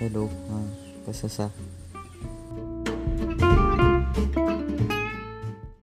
Hello, ah, basta sa